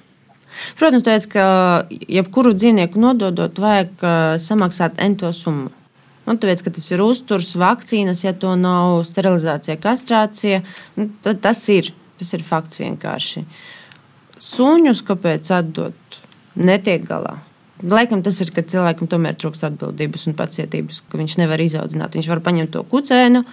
Protams, tāpēc, ka jebkuru dzīvnieku nododot, vajag samaksāt ento summu. Nu, tāpēc, ka tas ir uzturs, vakcīnas, ja to nav sterilizācija, kastrācija, nu, tad tas ir. Tas ir fakts vienkārši. Suņus kāpēc atdot? Netiek galā. Laikam tas ir, ka cilvēkam tomēr trūkst atbildības un pacietības, ka viņš nevar izaudzināt. Viņš var paņemt to kucēnu,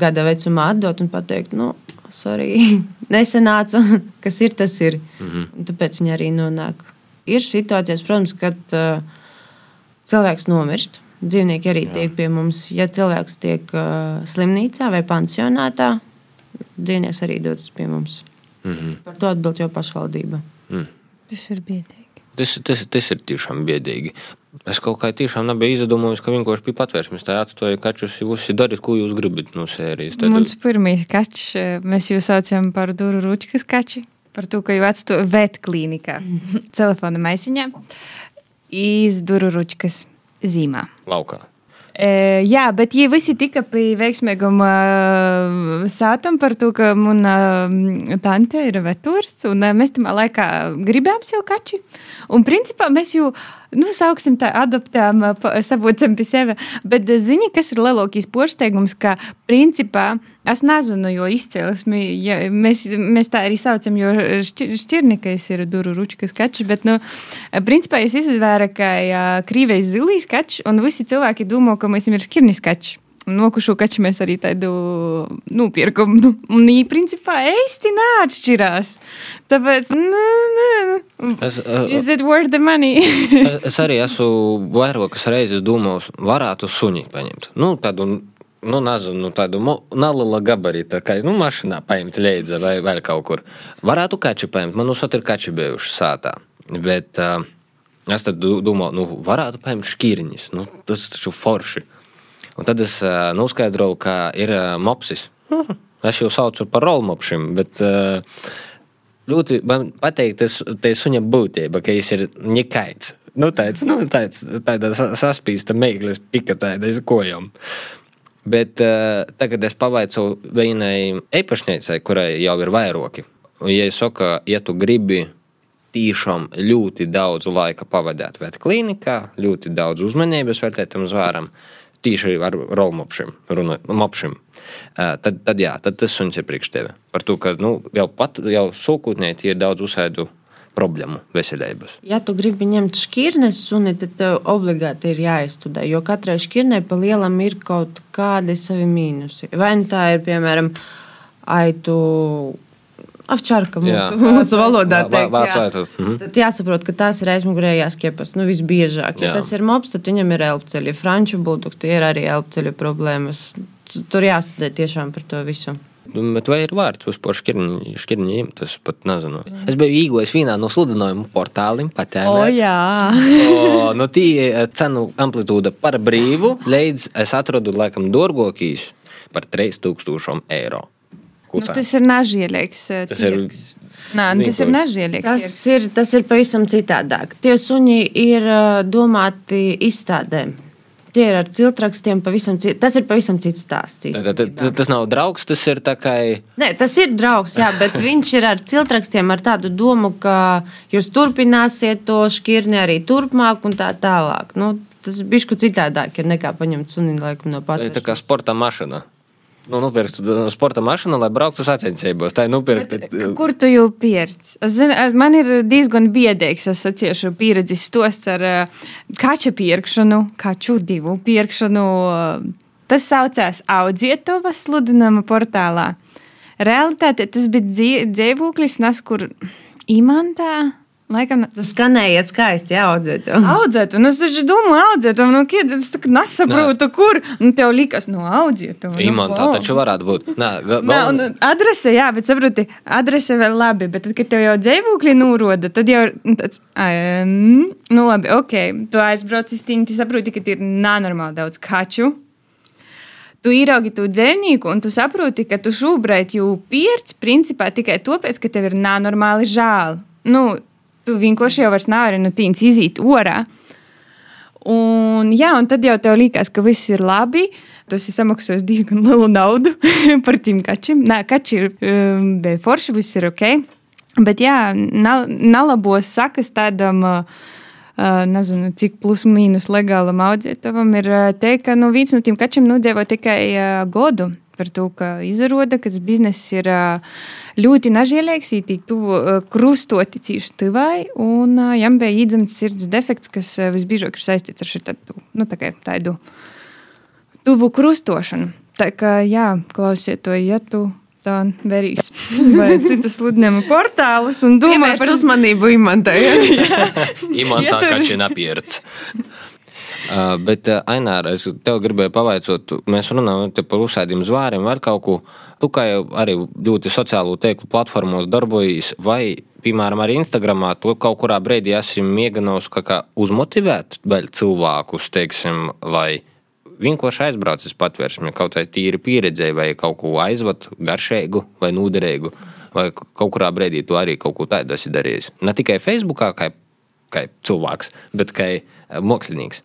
gada vecumā atdot un pateikt, nu, sorry, nesenāca, kas ir, tas ir. Mm -hmm. Tāpēc viņi arī nonāk. Ir situācijas, protams, kad uh, cilvēks nomirst. Dzīvnieki arī Jā. tiek pie mums. Ja cilvēks tiek uh, slimnīcā vai pansionātā, dzīvnieks arī dodas pie mums. Mm -hmm. Par to atbild jau pašvaldība. Tas ir biedīgi. Tas, tas, tas ir tiešām biedīgi. Es kaut kā tiešām nebiju izdomājis, ka vienkārši bija patvērsmes. Tā atstāja kačus, jūs darat, ko jūs gribat no sērijas. Tad, Mums pirmie kači, eh, mēs jūs saucam par duru ručkas kači, par to, ka jūs atstāja vetklinikā, telefona maisiņā, iz duru ručkas zīmā. laukā. E, jā, bet ja visi tika pie veiksmīgam uh, sātam par to, ka mana uh, tante ir veturs, un uh, mēs tam laikā gribējām sev kači. Un principā mēs jau, nu, sauksim tā, adoptējām, uh, savocam pie sevi. Bet uh, zini, kas ir lielākais porsteigums, ka principā Es nezinu, jo izcēlesmi, ja, mēs, mēs tā arī saucam, jo šķir, šķirnikais ir duru ručkas kačs, bet, nu, principā es izvēru, ka ja, krīvējs zilīs kačs, un visi cilvēki domā, ka mēs ir šķirnis kačs. Nokušu kaču mēs arī tādu nopirkam. Nu, un viņi, principā, īsti neatšķirās. Tāpēc, nē, nē. Es, uh, Is it worth the money? es, es arī esmu vairākas reizes domājis, varētu suņi paņemt. Nu, tādu, nu, nezinu, nu, tādu nelielu gabarītu, kā nu, mašīnā paņemt līdzi vai vēl kaut kur. Varētu kači paņemt. Man uzsot ir kači bijuši sātā. Bet uh, es domāju, nu, varētu paņemt šķirņus. Nu, tas taču forši. Un tad es uh, noskaidroju, ka ir uh, mopsis. Mhm. Es jau saucu par rolmopšiem, bet uh, ļoti man patīk tas suņa būtība, ka viņš ir nekaits. Nu, tāds, nu, tāds, tāda sa- saspīsta mēglis, pika tāda iz kojām. Bet uh, tagad es pavaicu vienai īpašniecei, kurai jau ir vairoki. Ja es saku, ja tu gribi tiešām ļoti daudz laika pavadīt vetklinikā, ļoti daudz uzmanības veltīt tam zvēram, tīši ar rolmopšiem, runājot, tad, tad jā, tad tas suns ir priekš tevi. Par to, ka nu, jau pat jau sūkūtnieki ir daudz uzsēdu problēmu veselības. Ja tu gribi ņemt šķirnes suni, tad tev obligāti ir jāizstudē, jo katrai šķirnei pa lielam ir kaut kādi savi mīnusi. Vai nu tā ir, piemēram, aitu Avčārka mūsu, Jā. mūsu valodā Vā- teikt, vācu jā. mhm. Tad jāsaprot, ka tās ir aizmugurējās kiepas, nu visbiežāk. Ja Jā. tas ir mops, tad viņam ir elpceļi. Franču buldogs, tie ir arī elpceļu problēmas. Tur jāstudē tiešām par to visu. Bet vai ir vārds uz par šķirņiem? Tas pat nezinu. Es biju īgojis vienā no sludinājumu portāliem, patērēt. o, jā. O, nu, tī cenu amplitūda par brīvu, līdz es atradu laikam dārgākīs par 3000 eiro. Nu, tas ir nažielīgs. Tas ir Nā, tas ir nažielīgs. Tas ir, tas ir pavisam citādāk. Tie suņi ir domāti izstādēm. Tie ir ar ciltrakstiem, pavisam cits. Tas ir pavisam cits stāsts. Tad- Tas nav draugs, tas ir tā kā. Nē, tas ir draugs, jā, bet viņš ir ar ciltrakstiem ar tādu domu, ka jūs turpināsiet to šķirni arī turpmāk un tā tālāk. Nu, tas ir bišku citādāk ir nekā paņemt suni laikam no Tā ir tā kā sporta mašīna. Nu, nupirkt sporta mašīnu, lai brauktu sacensībos. Tā ir nupirkt. K- Kur tu jau pieredzi? Es zinu, Man ir diezgan biedīgs, es atciešu pieredzes stosts ar uh, kača pirkšanu, kaču divu pirkšanu. Tas saucās Audzietova sludinājuma portālā. Realitāte tas bija dzī- dzīvoklis, nes kur imantā. Laikam, Tas skanēja skaisti, jā, audzēt. Audzēt, un es taču domāju, audzēt, un nu, kied, es tā nesaprotu, kur. Un tev likas, no audzēt. Imantā taču varētu būt. Nē, ga- Nā, un adrese, jā, bet saproti, adrese vēl labi, bet tad, kad tev jau dzīvokļi nūroda, tad jau tāds, ai, mm, nu labi, ok, tu aizbrauc uz tīņu, tu saproti, ka ir nenormāli daudz kaču. Tu ieraugi to dzīvnieku, un tu saproti, ka tu šobrīd jau pieredzi principā tikai tāpēc, ka tev ir nenormāli žēl. Nu, tu vienkārši jau nevari no tīņas iziet orā. Un, jā, un tad jau tev liekas, ka viss ir labi. Tu esi samaksājis diezgan lielu naudu par tiem kačiem. Nē, kači ir um, forši, viss ir ok. Bet jā, na- nalabos sakas tādam. Uh, Uh, nezinu, cik plus mīnus legālam audzētavam ir uh, teikt, ka nu, viens no tiem kačiem nodēvo tikai uh, godu. Par to, ka izrāda, ka tas bizness ir ļoti nažēlīgs, īstenībā tuvu krustoti cīši tuvai, un jām bija īdzimts sirds defekts, kas visbiežāk ir saistīts ar šitādu, nu, tā tādu tuvu krustošanu. Tā kā, jā, klausiet to, ja tu tā verīs vai citas sludinājuma portālus un domā Pievērst uzmanību imantai. Imantā Ja tur- kačina pieredze. Uh, bet, uh, Aināra, es tev gribēju pavaicot, mēs runājam par uzsēdiem zvāriem, vai kaut ko. Tu kā jau arī ļoti sociālo tīklu platformos darbojies, vai, piemēram, arī Instagramā, to kaut kurā brīdī esmu mēģinājis kā kā uzmotivēt cilvēkus, teiksim, lai vienkārši aizbrauc uz patvērsmi, kaut vai tīri pieredzēju, vai kaut ko aizvot garšīgu vai nūderīgu, vai kaut kurā brīdī tu arī kaut ko tādu esi darījis. Ne tikai Facebookā, kā, kā cilvēks, bet kā eh, mākslinieks.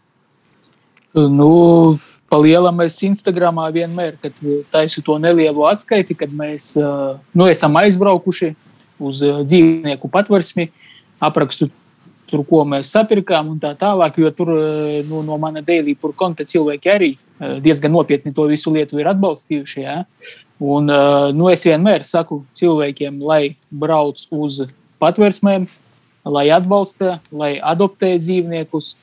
Nu, pa lielam es Instagramā vienmēr, kad taisu to nelielu atskaiti, kad mēs uh, nu, esam aizbraukuši uz uh, dzīvnieku patversmi, aprakstu tur, ko mēs sapirkām un tā tālāk, jo tur nu, no mana daily pur konta cilvēki arī diezgan nopietni to visu lietu ir atbalstījuši. Jā. Un, nu, es vienmēr saku cilvēkiem, lai brauc uz patversmēm, lai atbalsta, lai adoptē dzīvniekus.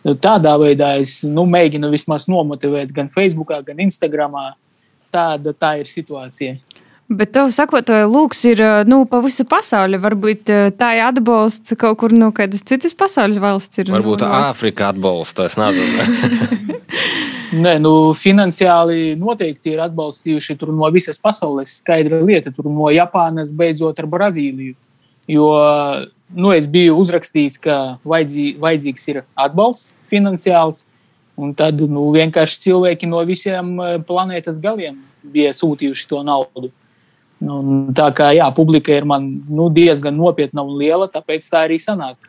Tādā veidā es nu, mēģinu vismaz nomotivēt gan Facebook, gan Instagram. Tāda tā ir situācija. Bet tev sakotoja, lūks ir nu, pa visu pasauli. Varbūt tā ir atbalsts kaut kur no kādas citas pasaules valsts. Ir, Varbūt nu, Āfrika atbalsta, es nezinu. Nē, nu, finansiāli noteikti ir atbalstījuši no visas pasaules. Skaidra lieta, tur no Japānas beidzot ar Brazīliju. Jo nu, es biju uzrakstījis, ka vajadzī, vajadzīgs ir atbalsts finansiāls. Un tad nu, vienkārši cilvēki no visiem planētas galiem bija sūtījuši to naudu. Nu, tā kā jā, publika ir man nu, diezgan nopietna un liela, tāpēc tā arī sanāk.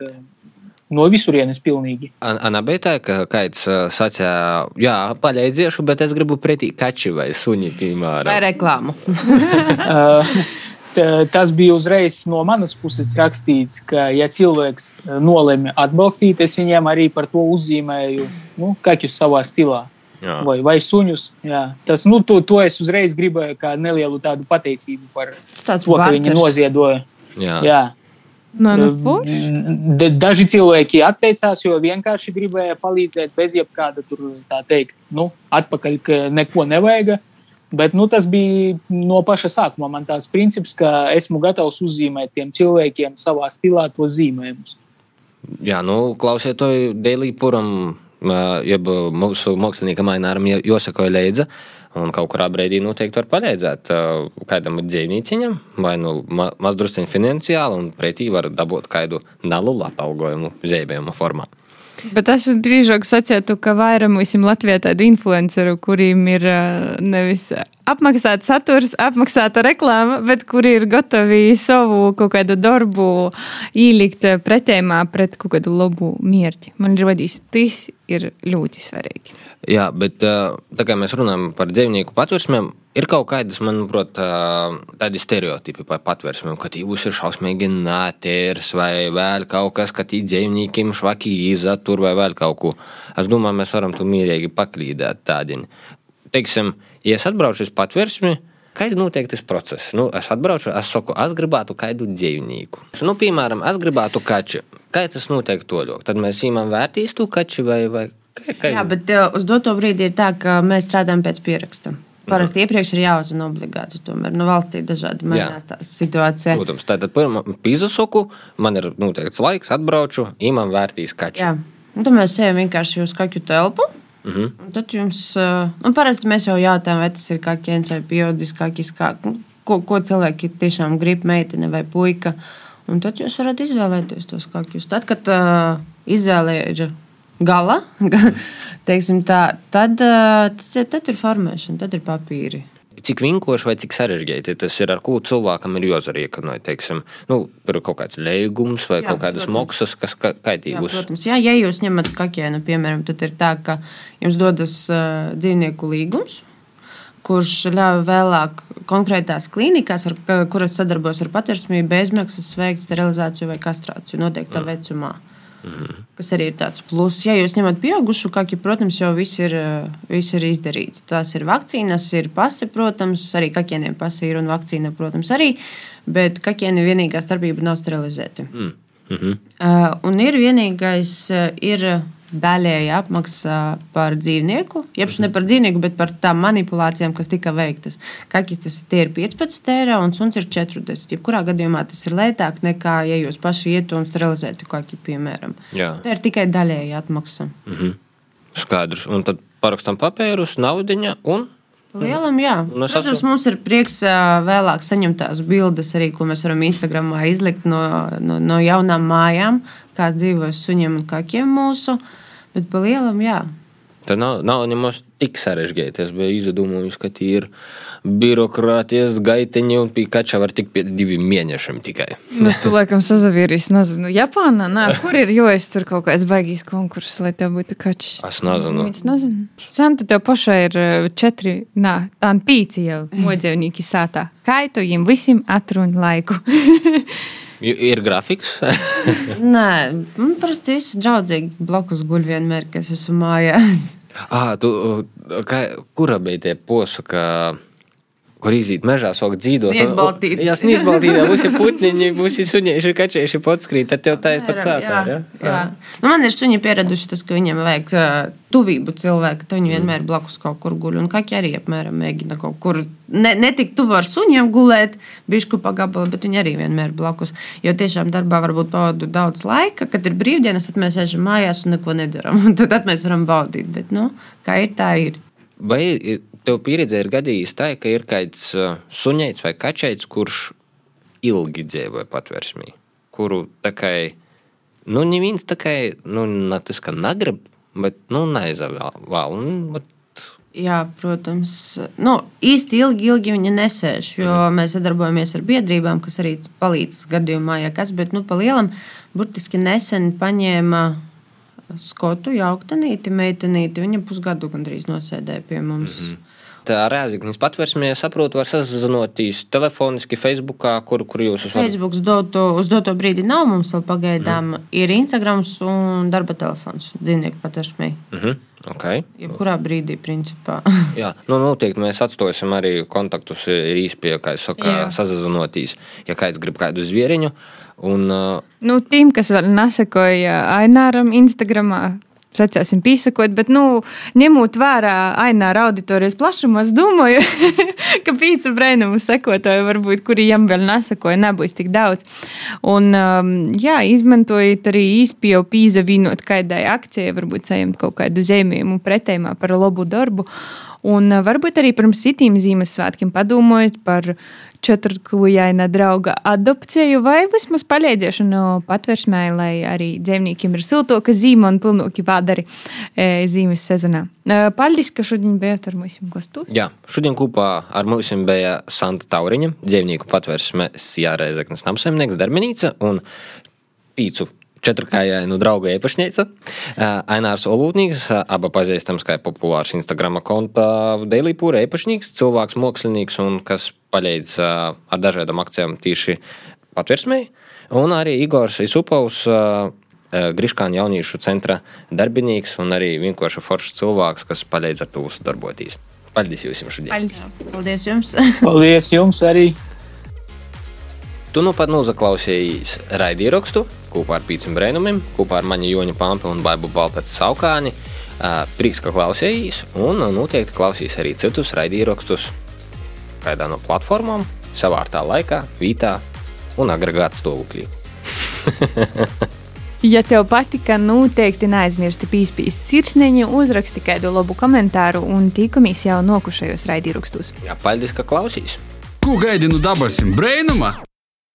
No visurienes pilnīgi. Anna bija tā, ka kāds sacīja, jā, paļaidziešu, bet es gribu pretī kači vai suņi, piemēram. Vai reklāmu. Tas bija uzreiz no manas puses rakstīts, ka, ja cilvēks nolemj atbalstīt, es viņiem arī par to uzzīmēju nu, kaķus savā stilā. Jā. vai, vai suņus. Jā. Tas, nu, to, to es uzreiz gribēju kā nelielu tādu pateicību par to, ka viņi noziedoja. Jā. Jā. No, no Daži cilvēki atteicās, jo vienkārši gribēja palīdzēt bez jebkāda tur, tā teikt, nu, atpakaļ, ka neko nevajag. Bet nu, tas bija no paša sākuma. Man tāds princips, ka esmu gatavs uzzīmēt tiem cilvēkiem savā stilā tos zīmējumus. Jā, nu, klausiet, to Dēlī Puram jeb mūsu māksliniekam Aināram jāsakoja līdzi. Un kaut kurā brīdī noteikti var palīdzēt kādam dzīvnieciņam, vai nu mazdrusciņā finansiāli, un pretī var dabūt kādu nelielu atalgojumu zēbējuma formā. Bet es drīzāk sacītu, ka vairāk mums Latvijā tādu influenceru, kuriem ir nevis apmaksāta saturs, apmaksāta reklāma, bet kuri ir gatavi savu kaut kādu darbu ielikt pretējumā pret kaut kādu labu mērķi. Man liekas, tas ir ļoti svarīgi. Jā, bet tā kā mēs runājam par dzīvnieku patvērsmēm, ir kaut kādas, manuprāt, tādi stereotipi par patvērsmēm, ka jūs ir šausmīgi nātērs vai vēl kaut kas, ka tī dzīvniekiem švaki izatur vai vēl kaut ko. Es domāju, mēs varam tu mierīgi paklīdēt tādiņi. Teiksim, ja es atbraucu uz patvērsmi, Kāda notiek tas process? Nu, es atbraucu, es saku, es gribētu kādu dzīvnieku. Nu, piemēram, es gribētu kaču. Kā tas notiek toļok? Tad mēs īmam vērtīs to kaču vai, vai kā, kā? Jā, bet uz doto brīdi ir tā, ka mēs strādājam pēc pieraksta. Parasti mhm. iepriekš ir jāuzzina obligāti. Tomēr nu, valstī dažādi mainās tās situācijas. Protams, tātad pirmā pīzusoku, man ir noteikts laiks, atbraucu, imam vērtīs kaču. Jā, un tad mēs ejam vienkārši uz kaķu telpu. -huh. Un tad jums, nu, parasti mēs jau jautājam, vai tas ir kā ķēns vai biodiskākis, kā, ko, ko cilvēki tiešām grib, meitene vai puika. Un tad jūs varat izvēlēties tos kakļus. Tad, kad uh, izvēle ir gala, teiksim tā, tad, uh, tad, tad ir formēšana, tad ir papīri cik vienkārši vai cik sarežģīti tas ir, ar ko cilvēkam ir jāzariekanoja. Teiksim, nu, ir kaut kāds lēgums vai jā, kaut kādas maksas, kas ka, kaitīgus. Jā, protams, jā, ja jūs ņemat kaķēnu, piemēram, tad ir tā, ka jums dodas uh, dzīvnieku līgums. Kurš ļauj vēlāk konkrētās klīnikās, ar, kuras sadarbojas ar patvērsmību, bezmaksas veikt sterilizāciju vai kastrāciju noteiktā mm. vecumā. Mm. Kas arī ir tāds pluss. Ja jūs ņemat pieaugušu kaki, protams, jau viss ir, viss ir izdarīts. Tās ir vakcīnas, ir pase, protams, arī kaķiem pase ir un vakcīna, protams, arī. Bet kaķiem vienīgā starpība nav sterilizēti. Mm. -hmm. uh, un ir vienīgais, uh, ir daļēji apmaksā par dzīvnieku, jeb ne par dzīvnieku, bet par tām manipulācijām, kas tika veiktas. Kakis tas ir 15 eiro un suns ir 40. Jebkurā gadījumā tas ir lētāk nekā, ja jūs paši ietu un sterilizētu kaki, piemēram. Jā. Tā ir tikai daļēji atmaksa. Mm -hmm. Skaidrs. Un tad parakstam papīrus, naudiņa un Lielam, jā. Es Protams, esmu- mums ir prieks vēlāk saņemt tās bildes, arī, ko mēs varam Instagramā izlikt no, no, no jaunām mājām, kā dzīvojas suņiem un kakiem mūsu. Bet pa lielam, jā. Tā nav, nav nemaz tik sarežģīta. Es biju izdomājis, ka tie ir birokrātijas gaiteņi un pie kača var tikt pēc diviem mēnešiem tikai. Nu, tu laikam sazavīries, nezinu, Japānā, nā, kur ir jāiztur kaut kāds baigīs konkurss, lai tev būtu kačs. Es nezinu. Es nezinu. Santa, tev pašai ir eh, četri, nā, tā pīci jau modzēvnīki sātā. Kā tu viņiem visiem atruni laiku? Ju- Ir grafiks. Nē, man parasti viss draudzīgi blakus guļ vienmēr, kas esmu mājās. ah, tu, kā, kura bija tie posu, ka, kur iziet mežā, sok dzīvot? Sniegbaltīte. Jā, sniegbaltītē būs ir putniņi, būs ir suņieši, kačieši, potskrīt, tad tev tā ir pat sātā. jā, jā. Nu, man ir suņi pieraduši tas, ka viņiem vajag tuvību cilvēku, tad viņi vienmēr blakus kaut kur guļ. Un kā arī apmēram mēģina kaut kur ne, ne tik tuvu ar suņiem gulēt, bišku pagabalu, bet viņi arī vienmēr blakus. Jo tiešām darbā varbūt pavadu daudz laika, kad ir brīvdienas, tad mēs ejam mājās un neko nedaram. Tad, tad mēs varam baudīt. Bet, nu, kā ir, tā ir. Vai tev pieredzē ir gadījis tā, ka ir kāds uh, suņēts vai kačēts, kurš ilgi dzīvoja patvērsmī, kuru tā kā, nu, neviens tā kā, nu, tas, ka negrib, bet, nu, neizvēl. Vat Jā, protams. Nu, īsti ilgi, ilgi viņa nesēž, jo mēs sadarbojamies ar biedrībām, kas arī palīdz gadījumā, ja kas, bet, nu, pa lielam, burtiski nesen paņēma skotu jauktanīti, meitenīti. Viņa pusgadu gandrīz nosēdēja pie mums. Mm -hmm. Tā Rēzaknis patvērsmē, saprotu, var sazinoties telefoniski, Facebookā, kur, kur jūs esat. Facebook doto, uz doto brīdi nav mums vēl pagaidām. Mm. Ir Instagram un darba telefons dzīvnieku patvērsmē. Uh -huh. okay. Jebkurā brīdī, principā. Jā, nu, noteikti mēs atstāsim arī kontaktus pie, kā jau saka, Jā. sazinoties, ja kāds grib kādu zvieriņu. Un, uh, Nu, tiem, kas vēl nesakoja Aināram Instagramā, sacāsim, pīsakot, bet, nu, ņemot vērā Aināra auditorijas plašumu, es domāju, ka pīca brainumu sekotāju varbūt, kuri jam vēl nesakoja, nebūs tik daudz. Un, um, jā, izmantojot arī īspēju pīzavīnot kādai akcijai, varbūt saņemt kaut kādu zīmējumu pretējumā par labu darbu. Un varbūt arī pirms citiem Ziemassvētkiem padomājot par četrklujaina drauga adopciju vai vismaz palīdzēšanu patversmē, lai arī dzīvniekiem ir siltoka zīme un pilnīgi pādari e, zīmes sezonā. E, Paldies, ka šodien bijāt ar mums gastos. jā, šodien kopā ar mums bija Santa Tauriņa, dzīvnieku patvērsme Sijārēzeknas namsaimnieks Darmenīca un pīcu četrkājainu draugu īpašniece. Ainārs Olūtnīgs, aba pazīstams kā populārs Instagram konta Daily Pūra īpašnieks, cilvēks, mākslinieks un kas palīdz ar dažādām akcijām tieši patvērsmei. Un arī Igors Isupovs, Griškāņu jauniešu centra darbinīgs un arī vienkārši foršs cilvēks, kas palīdz ar to darboties. Paldies jums šodien! Paldies! Paldies jums! Paldies jums arī! Tu nu pat noklausījies raidierakstu kopā ar Pīciem Brēnumiem, kopā ar mani Joņu Pampu un Baibu Baltacu Saukāni. Prieks, ka klausījāties, un noteikti klausīs arī citus raidierakstus kādā no platformām, savā laikā, vītā un agregāta stāvoklī. Ja tev patika, noteikti neaizmirsti pīspīst sirsniņu, uzraksti kādu labu komentāru un tikamies jau nokušajos raidījumus. Jā, paldies, ka klausīs! Ko gaidi no dabasim brainuma?